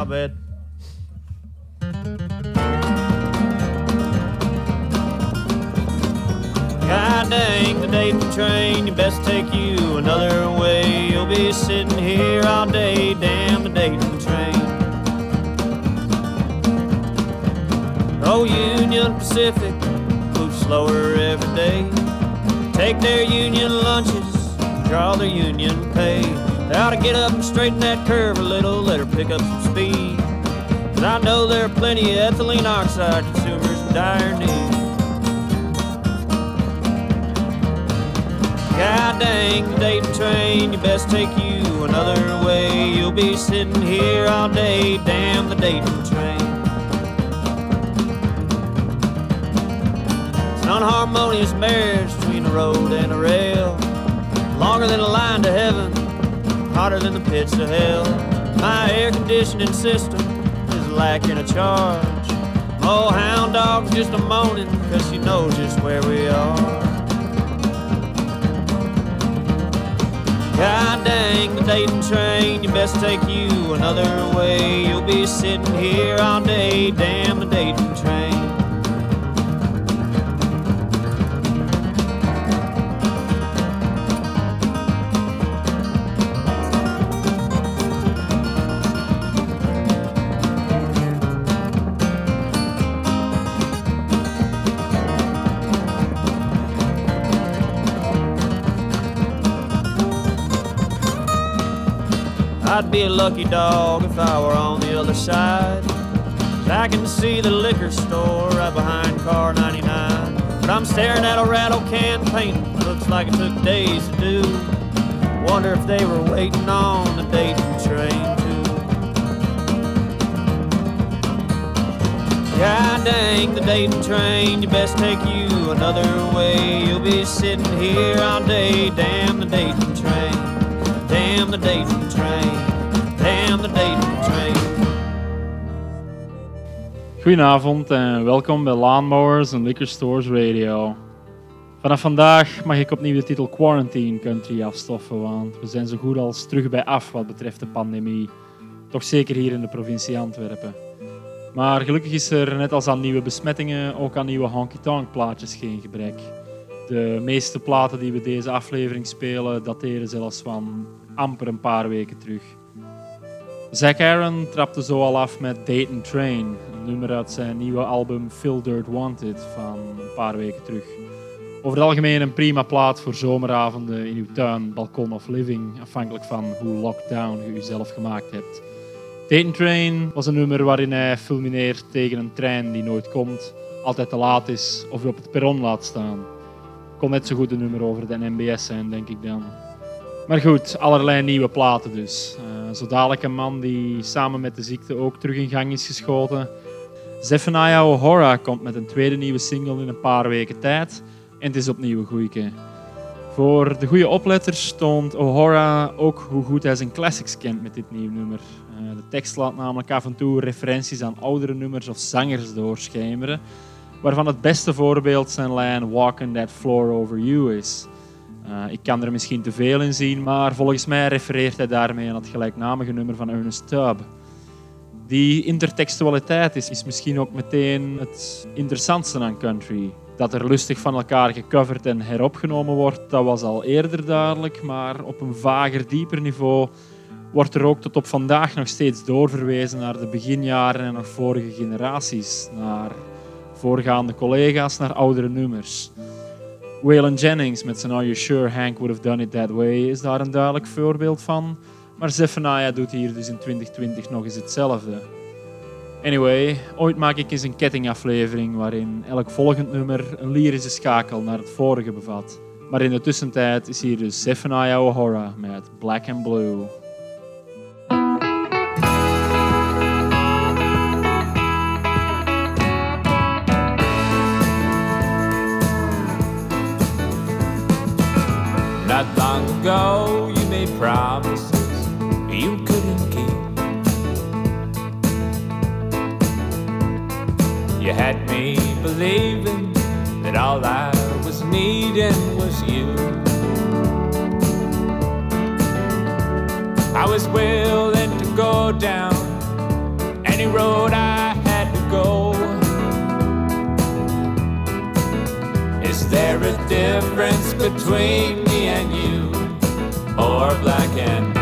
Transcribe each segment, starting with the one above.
I bet. God dang the Dayton train, you best take you another way. You'll be sitting here all day, damn the Dayton train. Oh, Union Pacific moves slower every day. Take their union lunches, draw their union pay. They ought to get up and straighten that curve a little, let her pick up some speed. Cause I know there are plenty of ethylene oxide consumers in dire need. God dang the Dayton train, you best take you another way. You'll be sitting here all day, damn the Dayton train. It's an unharmonious marriage between a road and a rail. Longer than a line to heaven, hotter than the pits of hell. My air conditioning system is lacking a charge. Oh, hound dog's just a moaning, cause she knows just where we are. God dang the Dayton train, you best take you another way. You'll be sitting here all day, damn the Dayton train. I'd be a lucky dog if I were on the other side. I can see the liquor store right behind car 99. But I'm staring at a rattle can painting. Looks like it took days to do. Wonder if they were waiting on the Dayton train too. God dang the Dayton train, you best take you another way. You'll be sitting here all day, damn the Dayton train. Damn the Dayton train. Goedenavond en welkom bij Lawnmowers en Liquor Stores Radio. Vanaf vandaag mag ik opnieuw de titel Quarantine Country afstoffen, want we zijn zo goed als terug bij af wat betreft de pandemie. Toch zeker hier in de provincie Antwerpen. Maar gelukkig is er net als aan nieuwe besmettingen ook aan nieuwe honky-tonk plaatjes geen gebrek. De meeste platen die we deze aflevering spelen dateren zelfs van amper een paar weken terug. Zack Aaron trapte zo al af met Dayton Train, nummer uit zijn nieuwe album Phil Dirt Wanted van een paar weken terug. Over het algemeen een prima plaat voor zomeravonden in uw tuin, balkon of living, afhankelijk van hoe lockdown je uzelf gemaakt hebt. Dayton Train was een nummer waarin hij fulmineert tegen een trein die nooit komt, altijd te laat is of je op het perron laat staan. Kon net zo goed een nummer over de NMBS zijn, denk ik dan. Maar goed, allerlei nieuwe platen dus. Uh, zo dadelijk een man die samen met de ziekte ook terug in gang is geschoten. Zephaniah O'Hara komt met een tweede nieuwe single in een paar weken tijd. En het is opnieuw een goeieke. Voor de goede opletters toont O'Hara ook hoe goed hij zijn classics kent met dit nieuwe nummer. Uh, de tekst laat namelijk af en toe referenties aan oudere nummers of zangers doorschemeren. Waarvan het beste voorbeeld zijn lijn Walking That Floor Over You is. Uh, ik kan er misschien te veel in zien, maar volgens mij refereert hij daarmee aan het gelijknamige nummer van Ernest Tubb. Die intertextualiteit is, is misschien ook meteen het interessantste aan country. Dat er lustig van elkaar gecoverd en heropgenomen wordt, dat was al eerder duidelijk, maar op een vager, dieper niveau wordt er ook tot op vandaag nog steeds doorverwezen naar de beginjaren en nog vorige generaties, naar voorgaande collega's, naar oudere nummers. Waylon Jennings met zijn Are You Sure Hank Would Have Done It That Way is daar een duidelijk voorbeeld van. Maar Zephaniah doet hier dus in 2020 nog eens hetzelfde. Anyway, ooit maak ik eens een kettingaflevering waarin elk volgend nummer een lyrische schakel naar het vorige bevat. Maar in de tussentijd is hier dus Zephaniah O'Hara met Black and Blue. Believing that all I was needing was you. I was willing to go down any road I had to go. Is there a difference between me and you, or black and blue?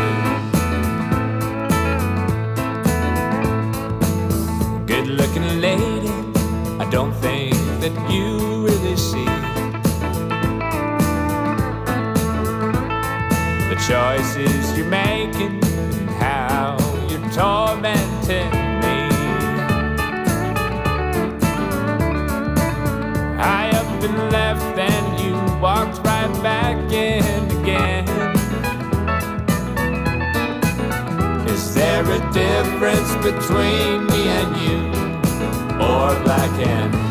don't think choices you're making and how you're tormenting me. I up and left, and you walked right back in again. Is there a difference between me and you, or black and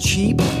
cheap.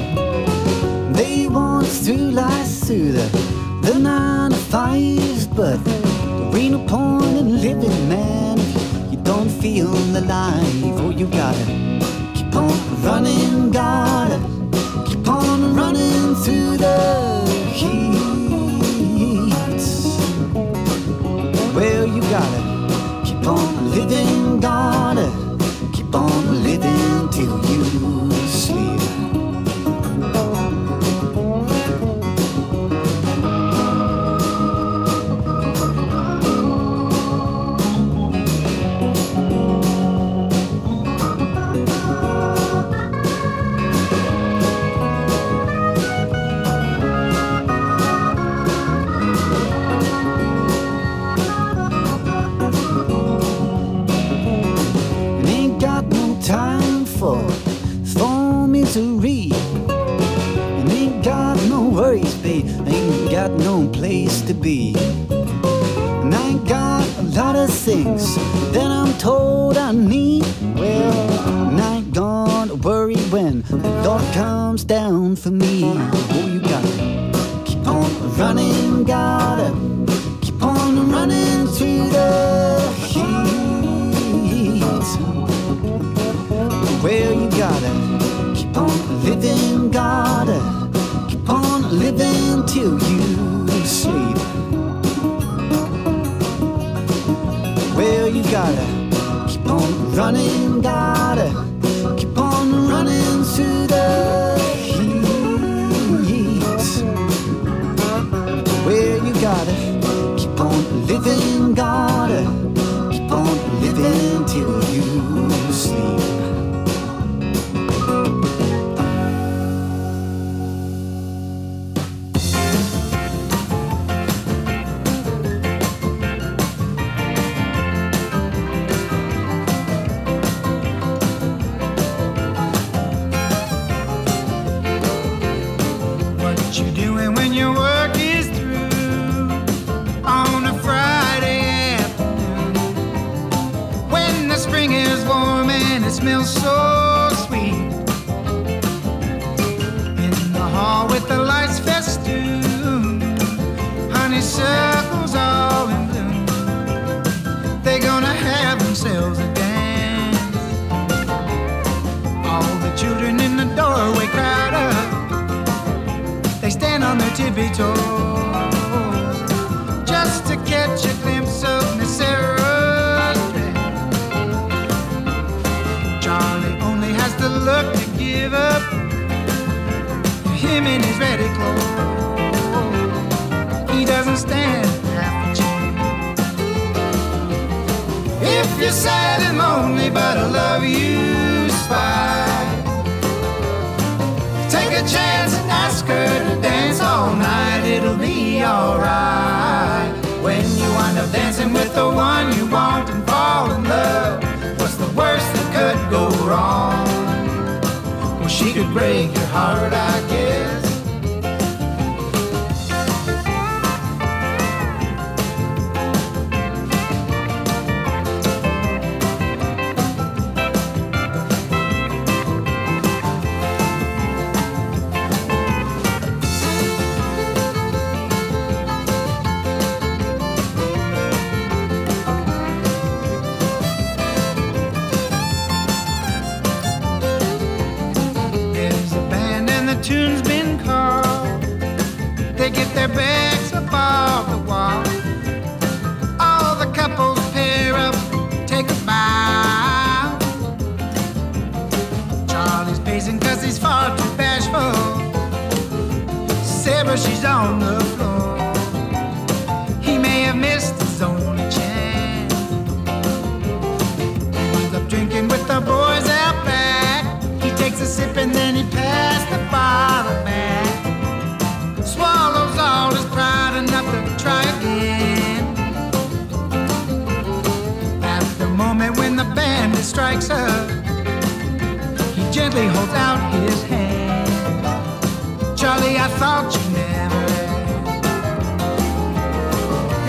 keep on living, God. keep on living till you sleep. their backs above the baby holds out his hand. Charlie, I thought you never asked.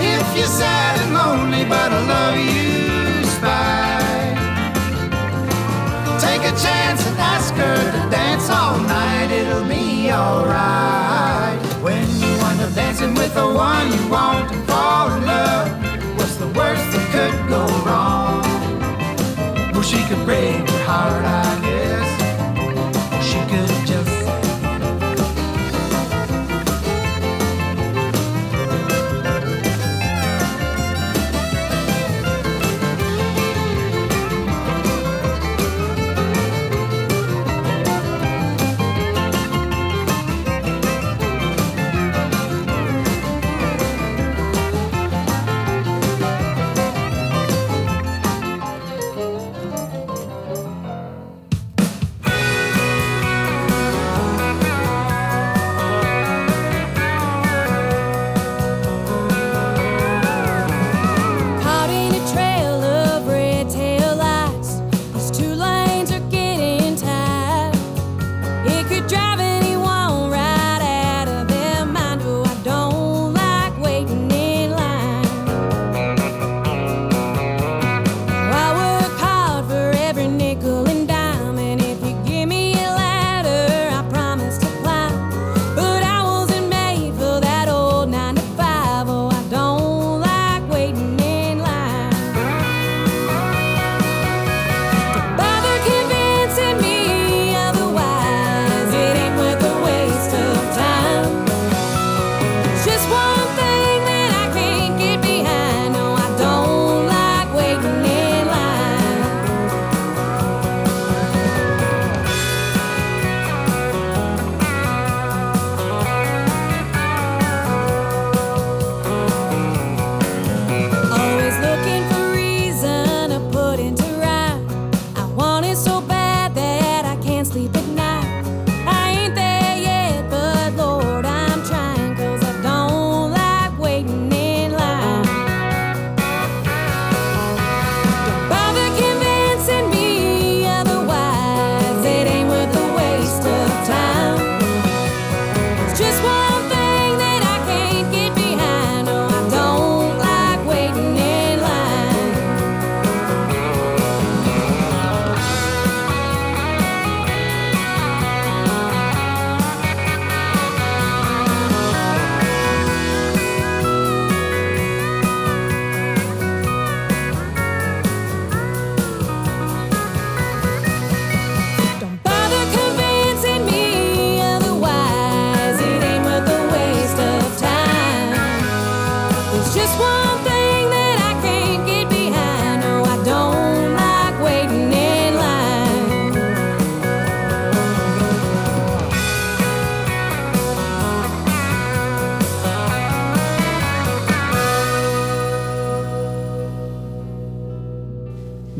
If you're sad and lonely, but I love you, spy. Take a chance and ask her to dance all night. It'll be alright. When you wind up dancing with the one you want and fall in love, what's the worst that could go wrong? Well, she could break your heart, I guess.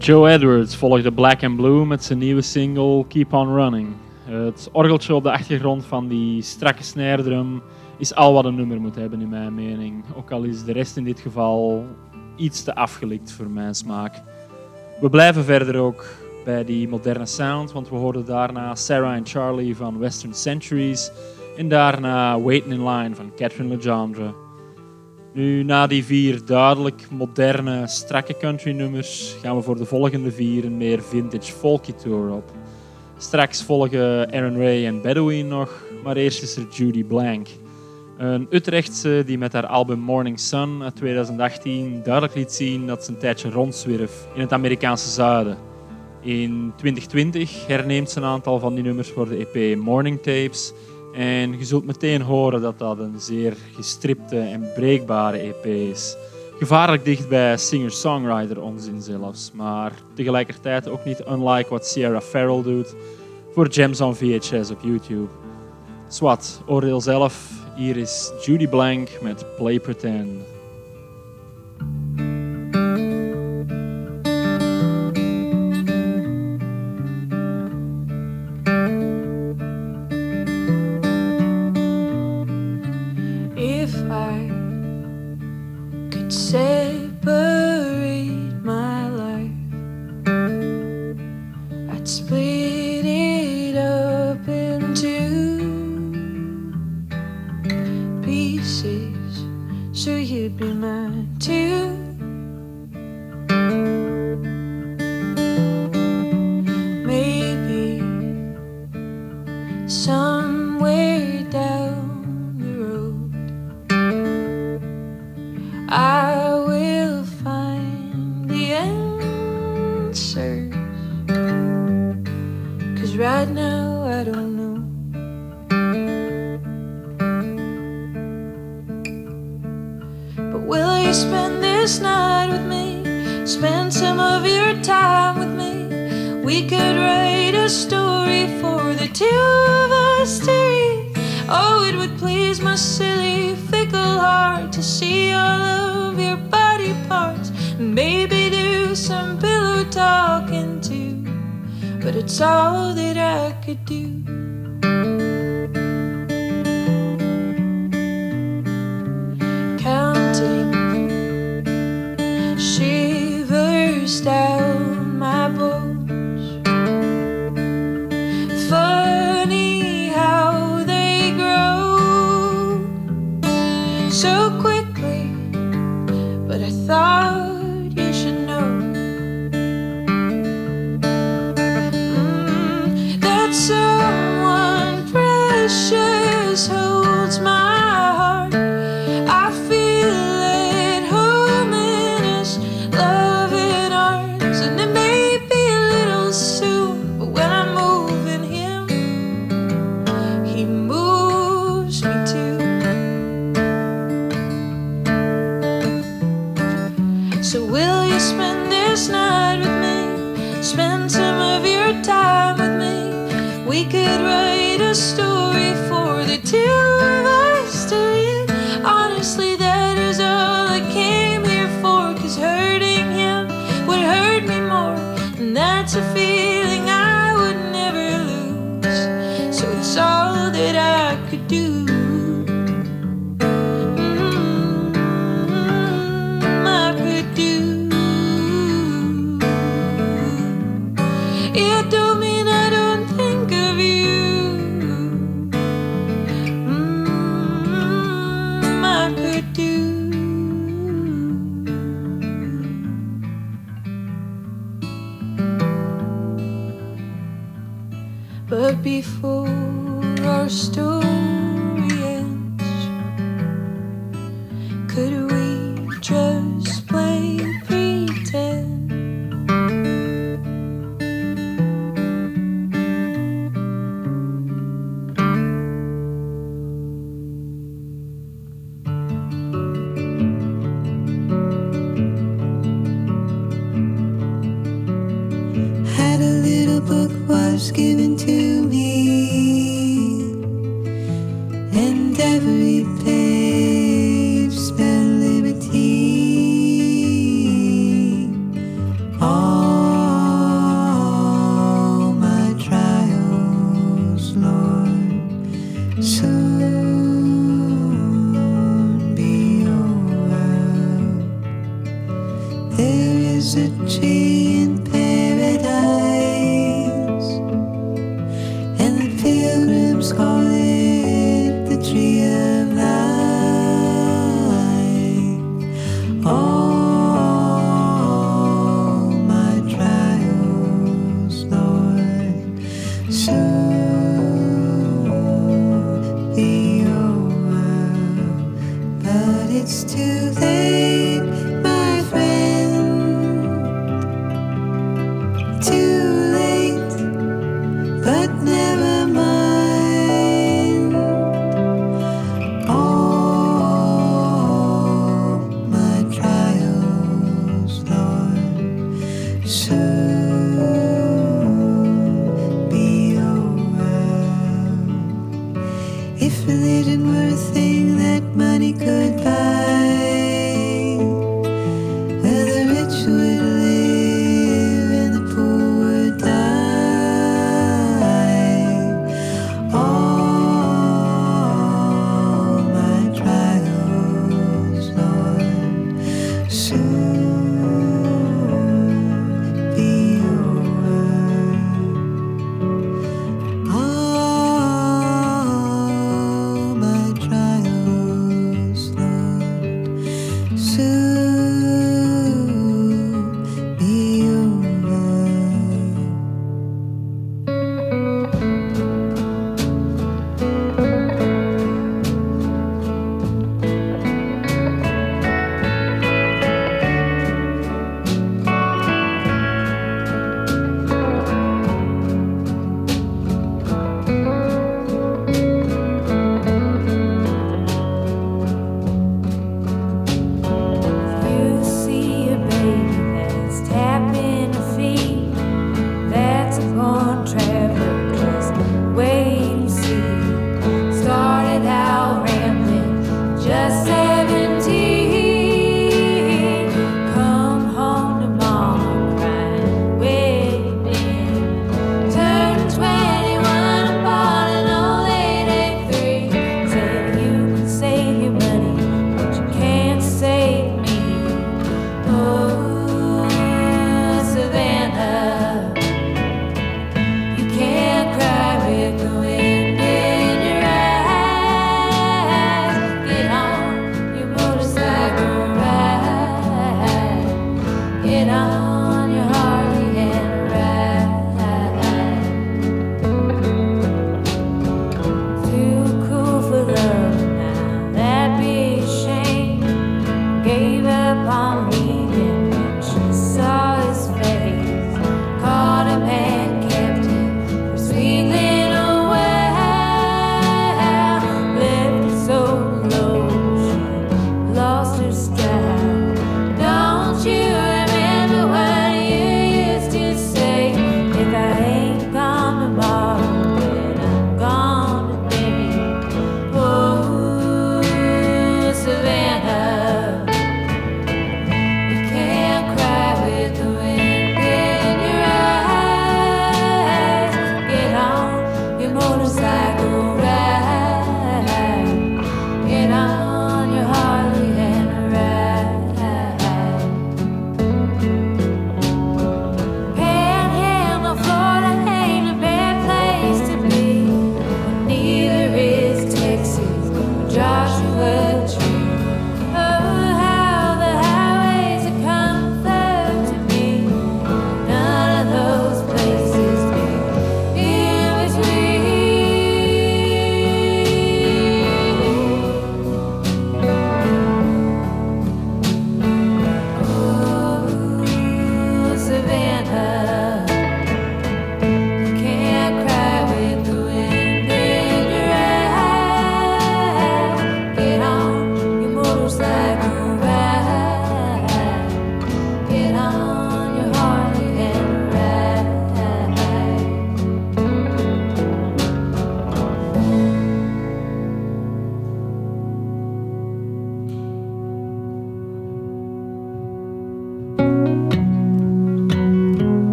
Joe Edwards volgde Black and Blue met zijn nieuwe single Keep On Running. Het orgeltje op de achtergrond van die strakke snare drum is al wat een nummer moet hebben in mijn mening. Ook al is de rest in dit geval iets te afgelikt voor mijn smaak. We blijven verder ook bij die moderne sound, want we hoorden daarna Sarah en Charlie van Western Centuries en daarna Waiting in Line van Catherine Legendre. Nu, na die vier duidelijk moderne, strakke country nummers, gaan we voor de volgende vier een meer vintage folky tour op. Straks volgen Aaron Ray en Bedouin nog, maar eerst is er Judy Blank. Een Utrechtse die met haar album Morning Sun uit 2018 duidelijk liet zien dat ze een tijdje rondzwierf in het Amerikaanse zuiden. In 2020 herneemt ze een aantal van die nummers voor de EP Morning Tapes. En je zult meteen horen dat dat een zeer gestripte en breekbare EP is. Gevaarlijk dicht bij singer-songwriter onzin zelfs, maar tegelijkertijd ook niet unlike wat Sierra Farrell doet voor Gems on VHS op YouTube. Swat, oordeel zelf. Hier is Judy Blank met Play Pretend. You spend this night with me? Spend some of your time with me. We could write a story for the two of us to read. Oh, it would please my silly, fickle heart to see all of your body parts. And maybe do some pillow talking too. But it's all that I could do. But before our story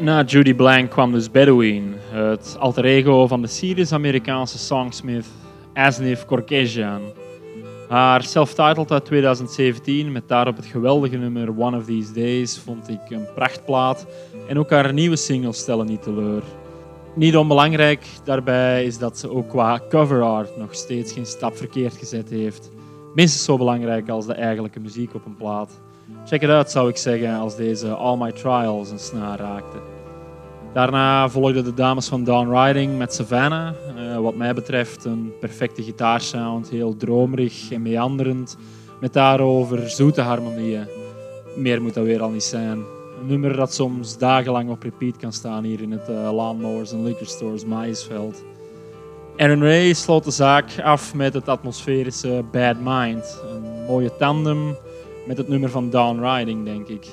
Na Judy Blank kwam dus Bedouin, het alter ego van de Syrisch-Amerikaanse songsmith Asnif Korkesian. Haar self-titled uit 2017 met daarop het geweldige nummer One of These Days vond ik een prachtplaat en ook haar nieuwe singles stellen niet teleur. Niet onbelangrijk daarbij is dat ze ook qua cover art nog steeds geen stap verkeerd gezet heeft. Minstens zo belangrijk als de eigenlijke muziek op een plaat. Check it out zou ik zeggen als deze All My Trials een snaar raakte. Daarna volgden de dames van Down Riding met Savannah. Eh, wat mij betreft een perfecte gitaarsound, heel dromerig en meanderend. Met daarover zoete harmonieën. Meer moet dat weer al niet zijn. Een nummer dat soms dagenlang op repeat kan staan hier in het uh, en Liquor Stores Maïsveld. Aaron Ray sloot de zaak af met het atmosferische Bad Mind. Een mooie tandem met het nummer van Down Riding, denk ik.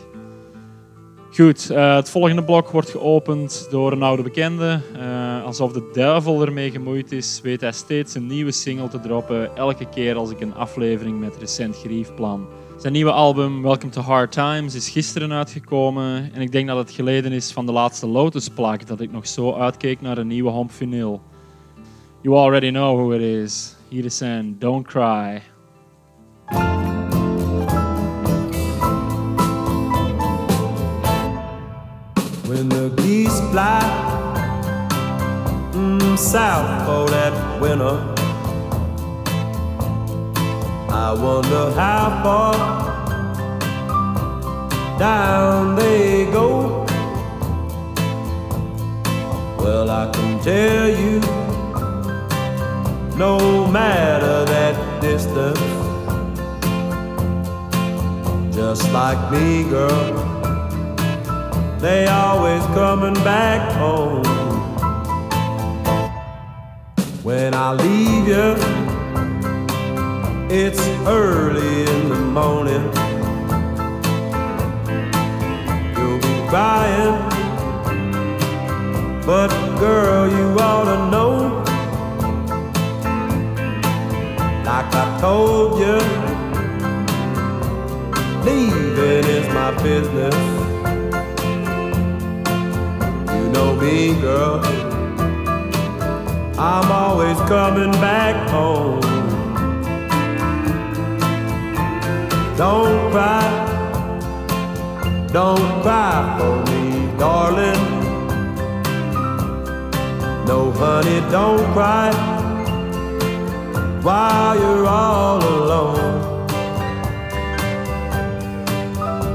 Goed, eh, het volgende blok wordt geopend door een oude bekende. Eh, alsof de duivel ermee gemoeid is, weet hij steeds een nieuwe single te droppen. Elke keer als ik een aflevering met recent gerief plan. Zijn nieuwe album Welcome to Hard Times is gisteren uitgekomen. En ik denk dat het geleden is van de laatste Lotus-plaat dat ik nog zo uitkeek naar een nieuwe home vinyl. You already know who it is. Hier is zijn Don't Cry. When the geese fly mm, south for that winter, I wonder how far down they go. Well, I can tell you, no matter that distance, just like me, girl they always coming back home. When I leave you, it's early in the morning. You'll be crying, but girl, you ought to know. Like I told you, leaving is my business know me, girl. I'm always coming back home. Don't cry, don't cry for me, darling. No, honey, don't cry while you're all alone.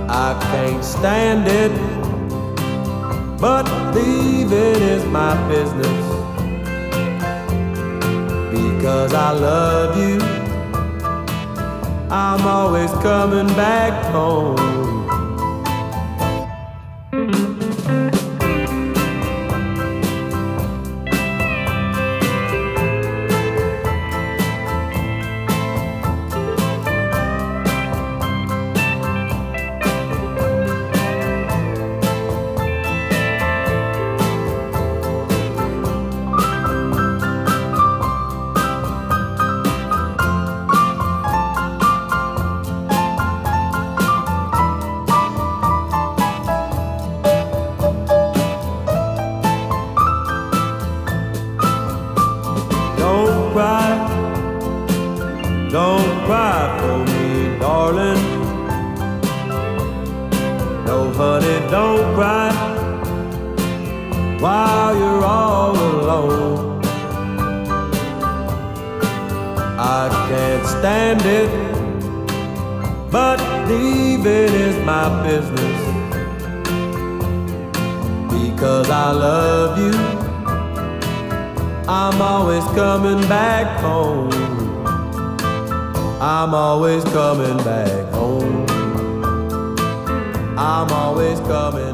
I can't stand it but leaving is my business. Because I love you, I'm always coming back home. leaving is my business. Because I love you, I'm always coming back home. I'm always coming back home. I'm always coming.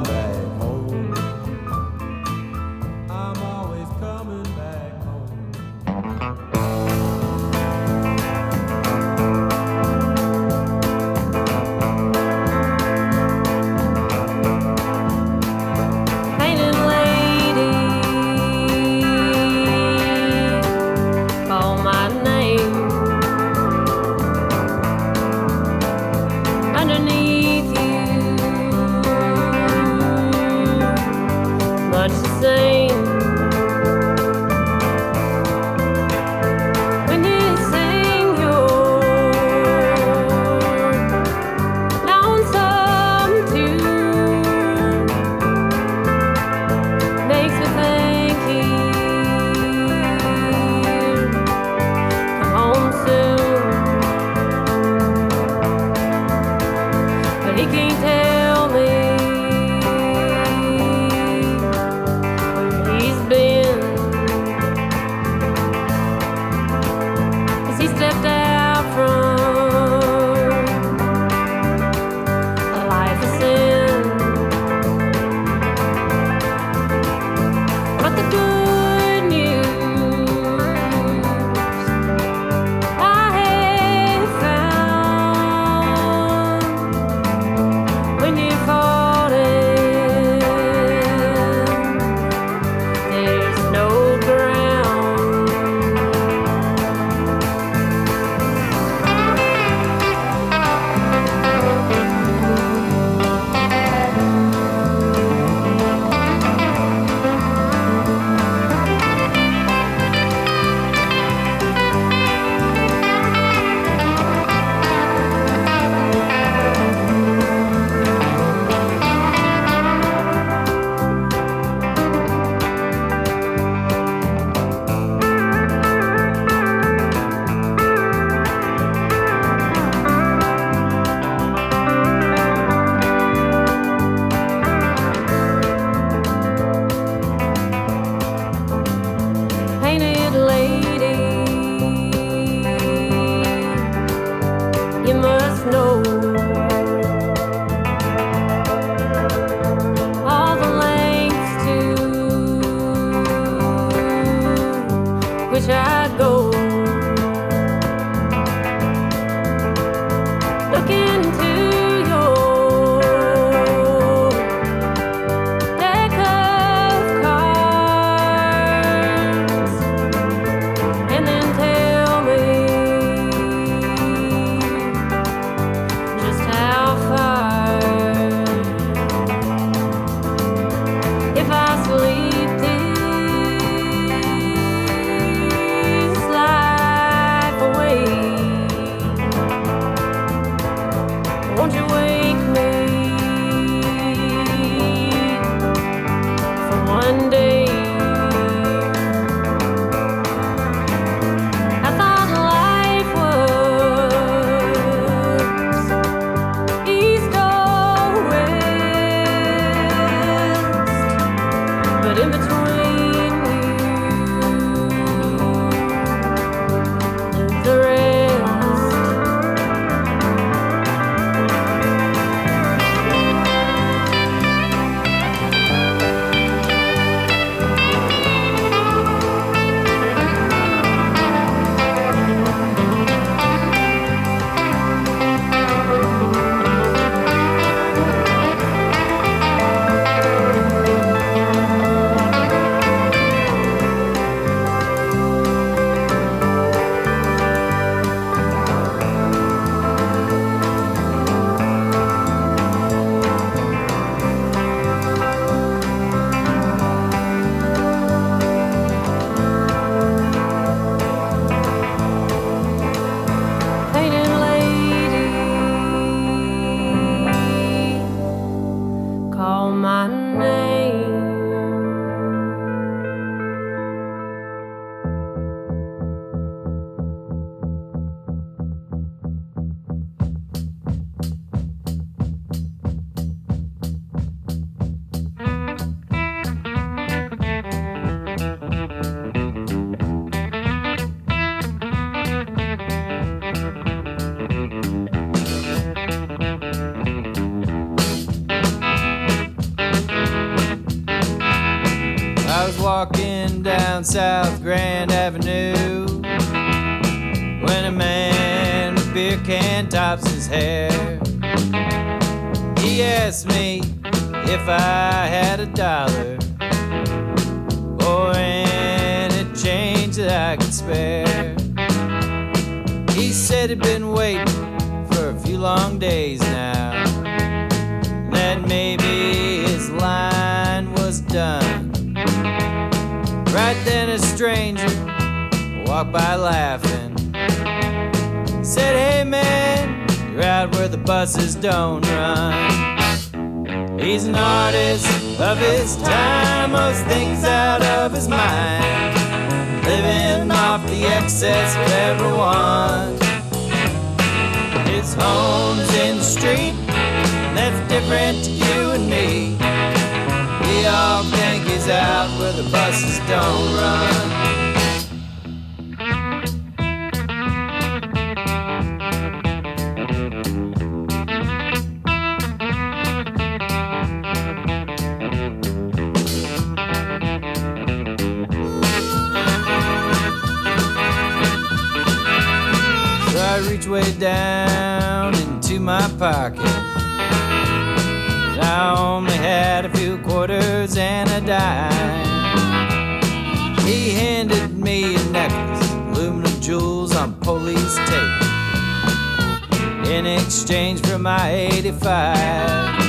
Exchange for my 85,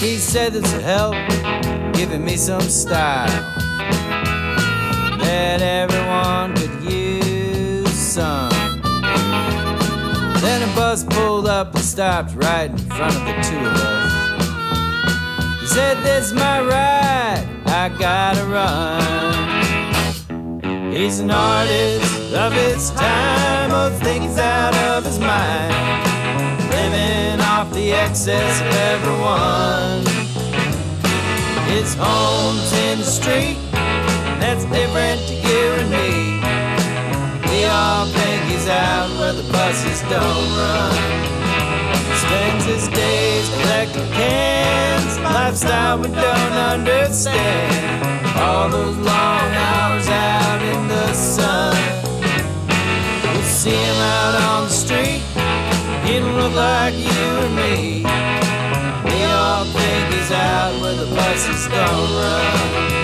he said this would help, giving me some style. That everyone could use some. Then a bus pulled up and stopped right in front of the two of us. He said, This is my ride, I gotta run. He's an artist of his time, most things out of his mind the excess of everyone. It's homes in the street, that's different to you and me. We all think he's out where the buses don't run. Spends his days collecting cans, lifestyle we don't understand. All those long hours out in the sun. We'll see him out on the street look like you and me. We all think he's out where the buses don't run.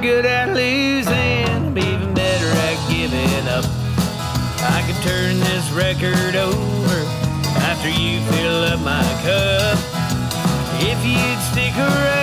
Good at losing, I'm even better at giving up. I could turn this record over after you fill up my cup. If you'd stick around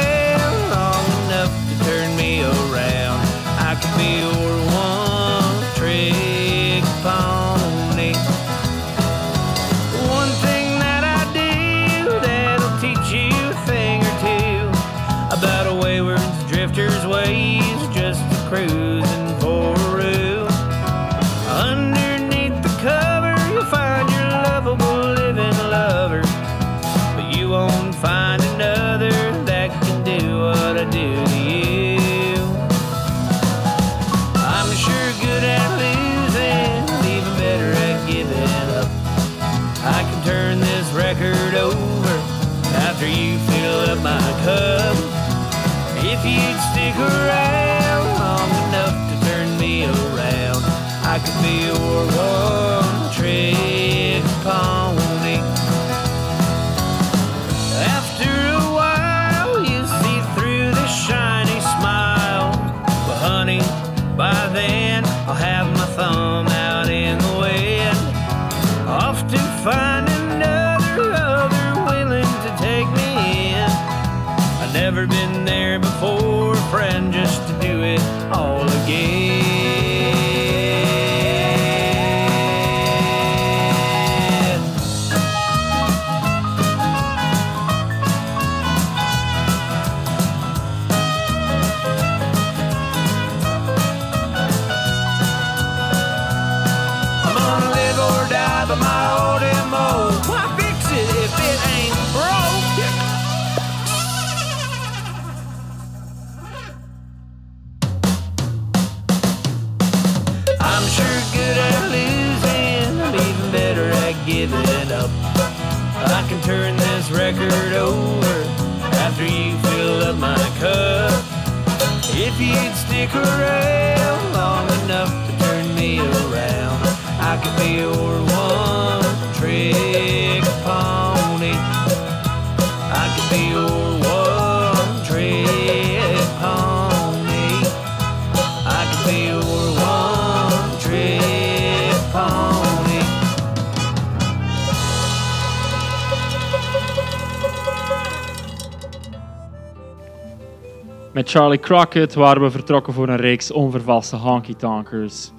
Charlie Crockett waren we vertrokken voor een reeks onvervalste honky-tonkers.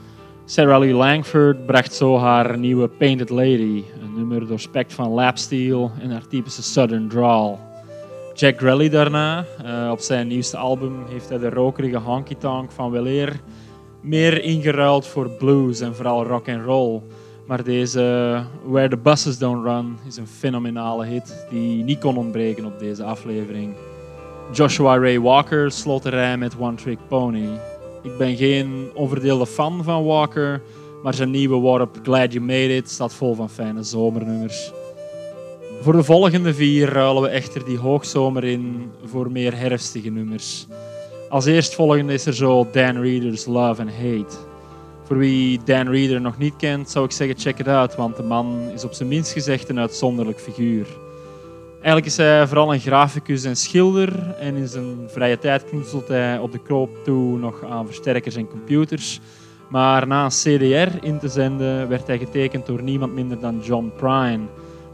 Sarah Lee Langford bracht zo haar nieuwe Painted Lady, een nummer doorspekt van lapsteel en haar typische southern drawl. Jack Grelly daarna, eh, op zijn nieuwste album, heeft hij de rokerige honky-tonk van weleer meer ingeruild voor blues en vooral rock and roll. Maar deze Where the Buses Don't Run is een fenomenale hit die niet kon ontbreken op deze aflevering. Joshua Ray Walker sloot de rij met One Trick Pony. Ik ben geen onverdeelde fan van Walker, maar zijn nieuwe worp Glad You Made It staat vol van fijne zomernummers. Voor de volgende vier ruilen we echter die hoogzomer in voor meer herfstige nummers. Als eerstvolgende is er zo Dan Reader's Love and Hate. Voor wie Dan Reader nog niet kent, zou ik zeggen check het uit, want de man is op zijn minst gezegd een uitzonderlijk figuur. Eigenlijk is hij vooral een graficus en schilder en in zijn vrije tijd knoetselt hij op de koop toe nog aan versterkers en computers. Maar na een CDR in te zenden werd hij getekend door niemand minder dan John Prine,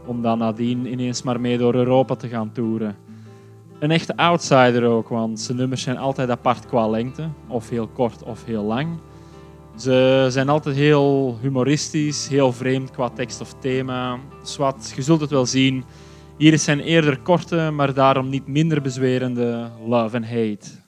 om dan nadien ineens maar mee door Europa te gaan toeren. Een echte outsider ook, want zijn nummers zijn altijd apart qua lengte, of heel kort of heel lang. Ze zijn altijd heel humoristisch, heel vreemd qua tekst of thema. Zwat, je zult het wel zien. Hier is zijn eerder korte, maar daarom niet minder bezwerende Love and Hate.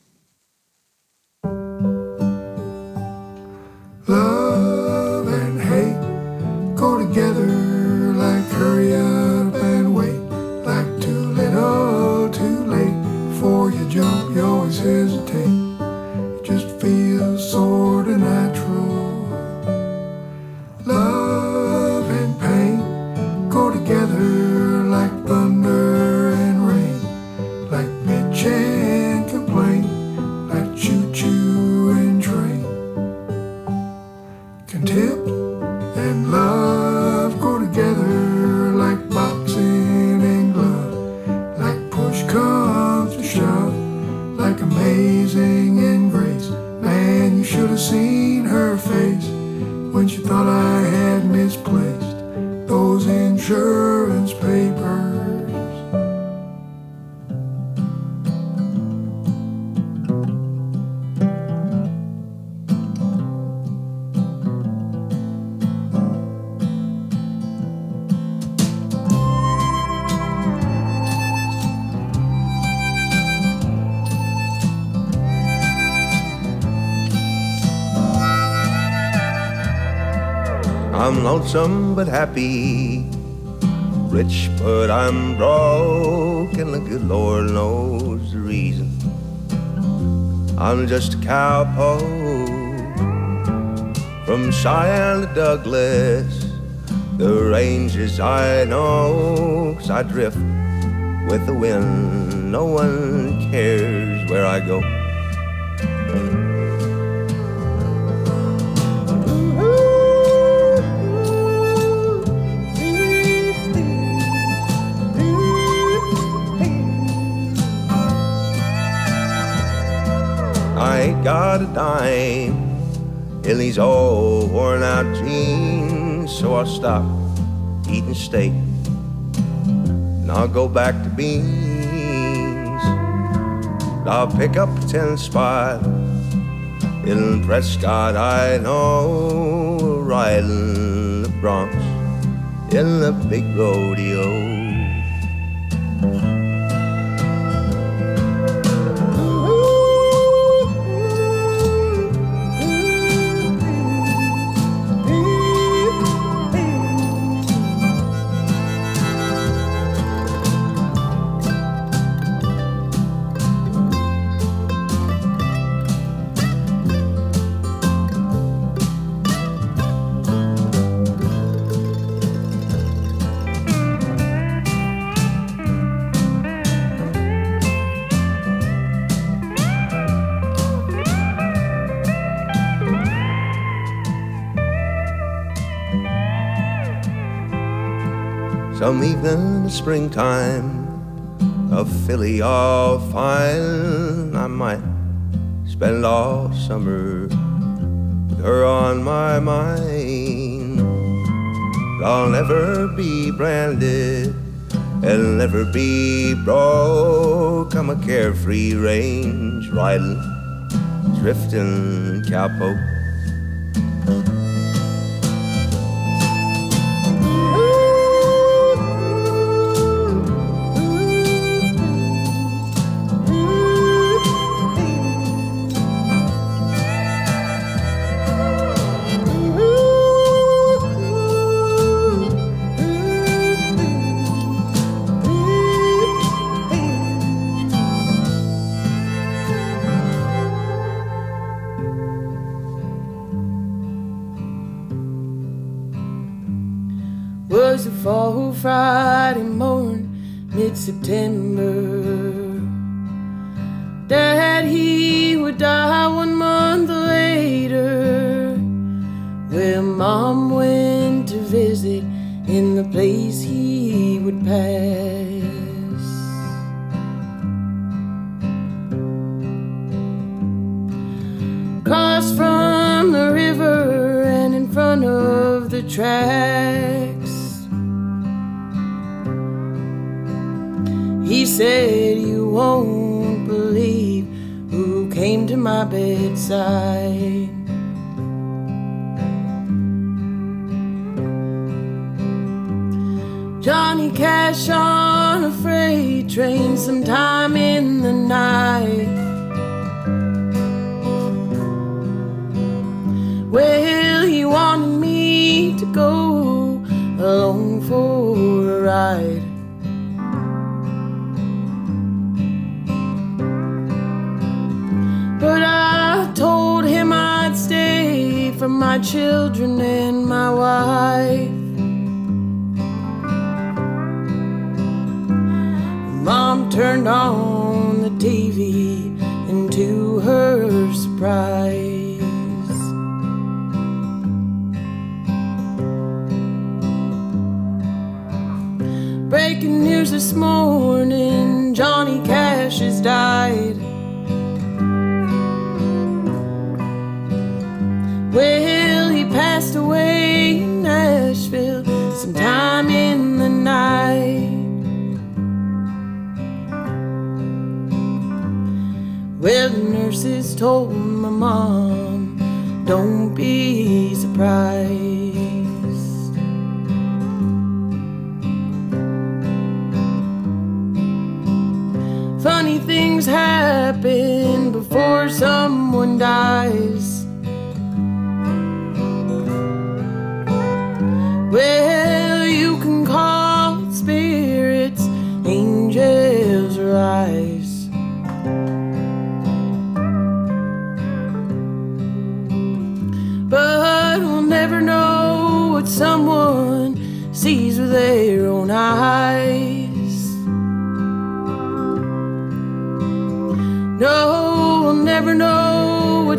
Happy, rich but I'm broke, and the good Lord knows the reason. I'm just a cowpoke from Cheyenne to Douglas. The ranges I know, 'cause I drift with the wind. No one cares where I go. Ain't got a dime in these old worn out jeans, so I'll stop eating steak and I'll go back to beans. I'll pick up a ten spot in Prescott, I know, riding the broncs in the big rodeo. Evening in the springtime of Philly all fine. I might spend all summer with her on my mind. I'll never be branded and never be broke. I'm a carefree range riding, drifting cowpoke. Was a fall Friday morning, mid September. That he would die one month later. Where mom went to visit in the place he would pass. Across from the river and in front of the tracks. Said, You won't believe who came to my bedside. Johnny Cash on a freight train sometime in the night. Well, he wanted me to go along for my children and my wife. Mom turned on the TV, and to her surprise, breaking news this morning Johnny Cash has died. Well, the nurses told my mom, don't be surprised. Funny things happen before someone dies. Well,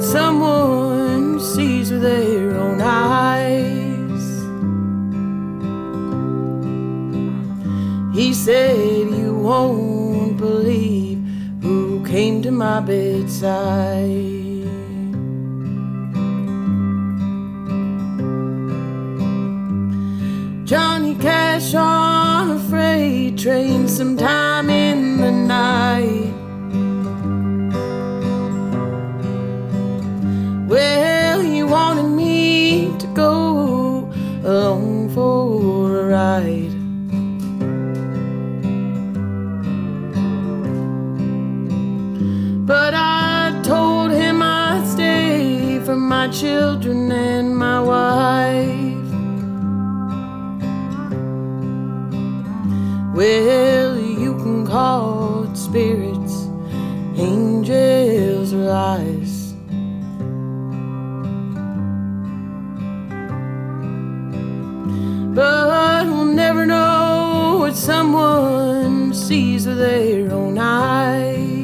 someone sees with their own eyes. He said, You won't believe who came to my bedside. Johnny Cash on a freight train sometime my children and my wife. Well, you can call it spirits, angels, or lies. But we'll never know what someone sees with their own eyes.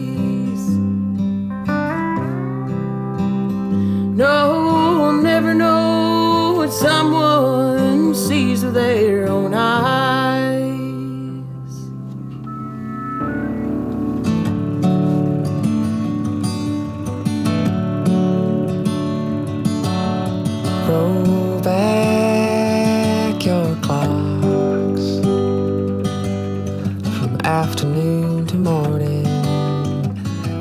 No, someone sees with their own eyes. Roll back your clocks from afternoon to morning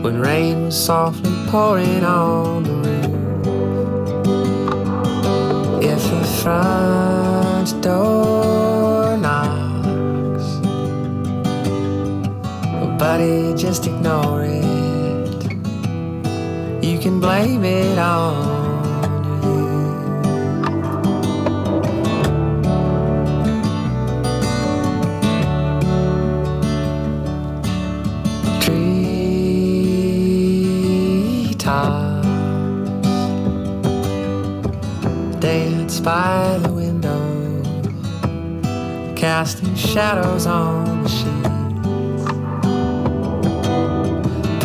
when rain was softly pouring on front door knocks, buddy, just ignore it. You can blame it on by the window, casting shadows on the sheets.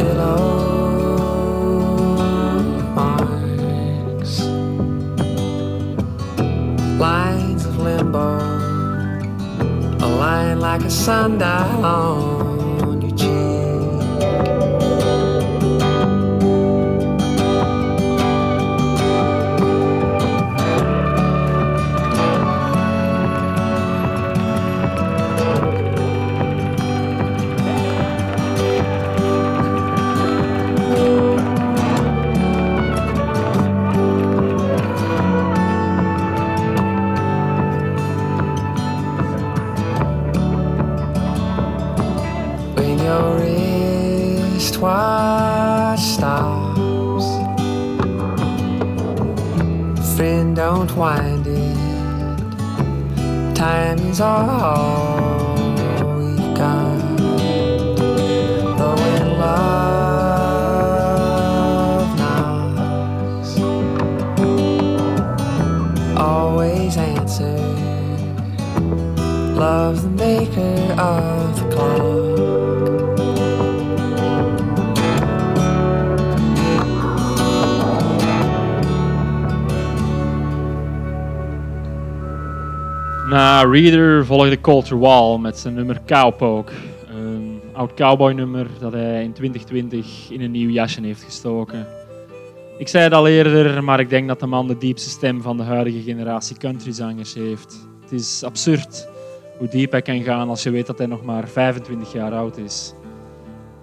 Pillow marks, lines of limbo, a line like a sundial Reader volgde Culture Wall met zijn nummer Cowpoke. Een oud cowboy nummer dat hij in 2020 in een nieuw jasje heeft gestoken. Ik zei het al eerder, maar ik denk dat de man de diepste stem van de huidige generatie countryzangers heeft. Het is absurd hoe diep hij kan gaan als je weet dat hij nog maar 25 jaar oud is.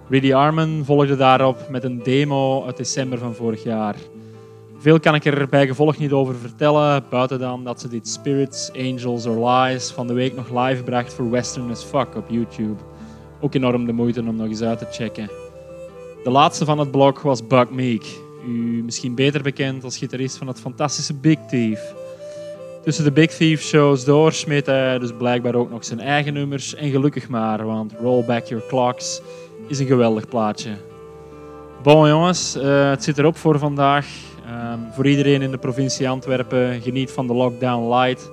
Rudy Arman volgde daarop met een demo uit december van vorig jaar. Veel kan ik er bij gevolg niet over vertellen, buiten dan dat ze dit Spirits, Angels or Lies van de week nog live bracht voor Western as Fuck op YouTube. Ook enorm de moeite om nog eens uit te checken. De laatste van het blok was Buck Meek, u misschien beter bekend als gitarist van het fantastische Big Thief. Tussen de Big Thief shows door smeet hij dus blijkbaar ook nog zijn eigen nummers en gelukkig maar, want Roll Back Your Clocks is een geweldig plaatje. Bon jongens, eh, het zit erop voor vandaag. Ehm, voor iedereen in de provincie Antwerpen, geniet van de lockdown light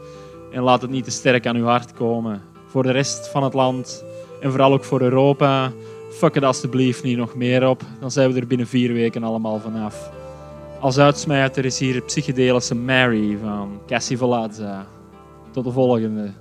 en laat het niet te sterk aan uw hart komen. Voor de rest van het land en vooral ook voor Europa, fuck het alstublieft niet nog meer op. Dan zijn we er binnen vier weken allemaal vanaf. Als uitsmijter is hier psychedelische Mary van Cassie Velazza. Tot de volgende.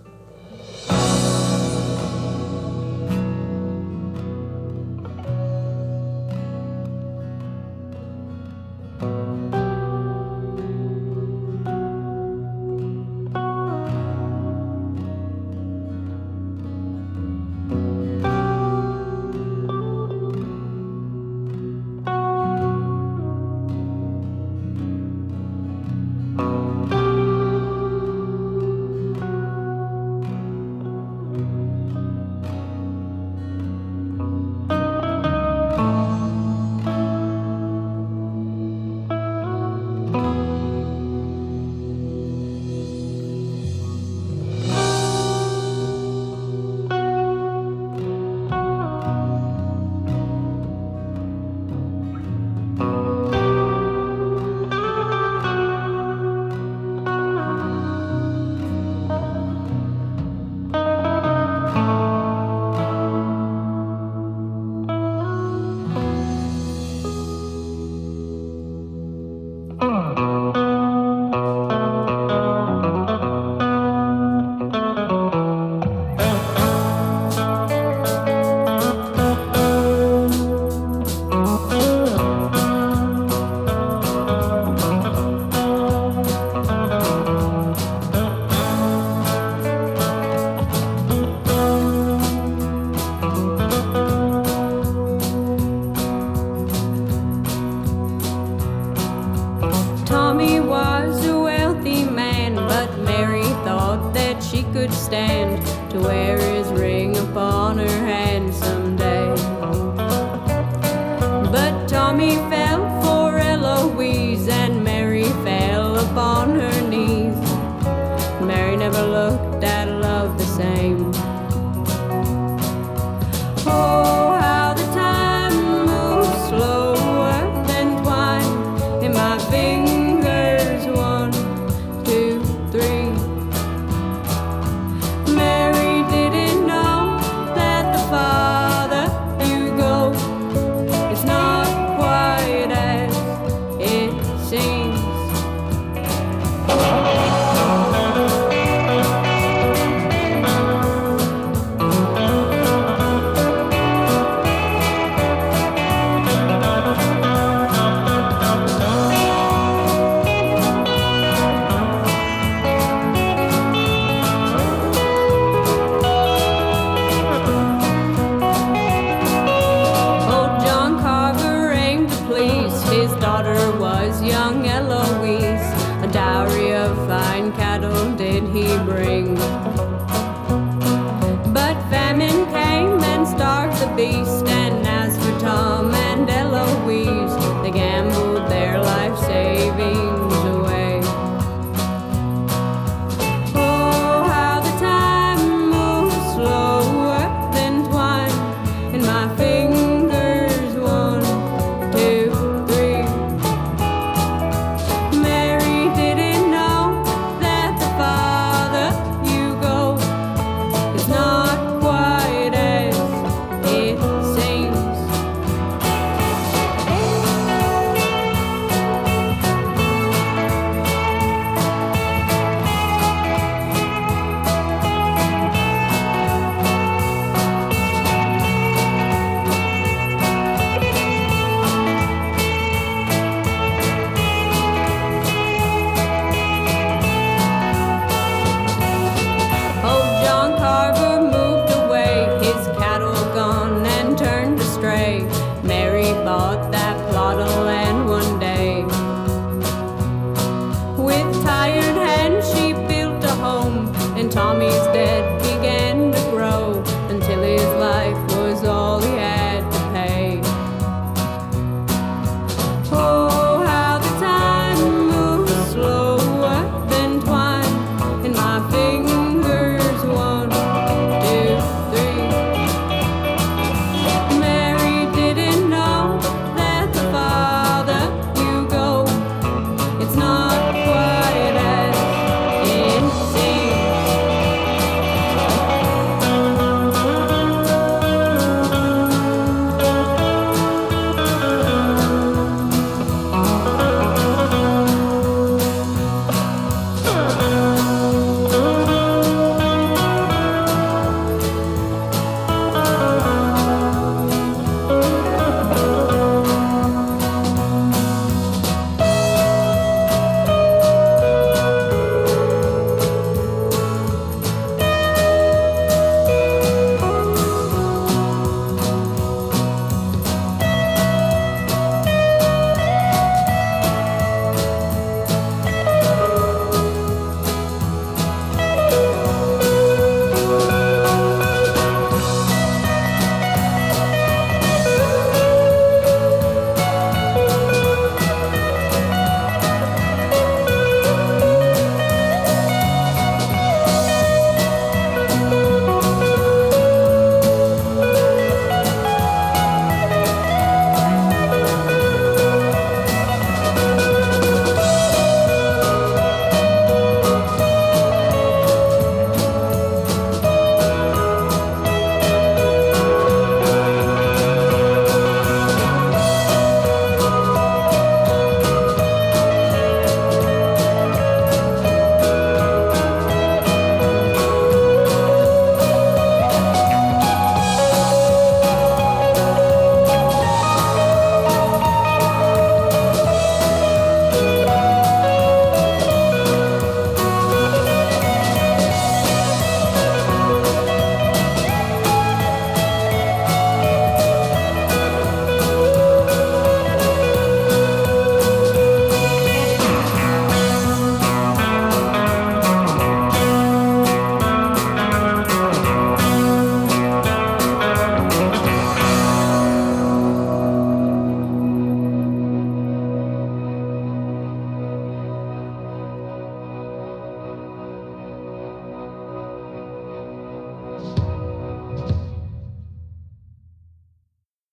Eloise.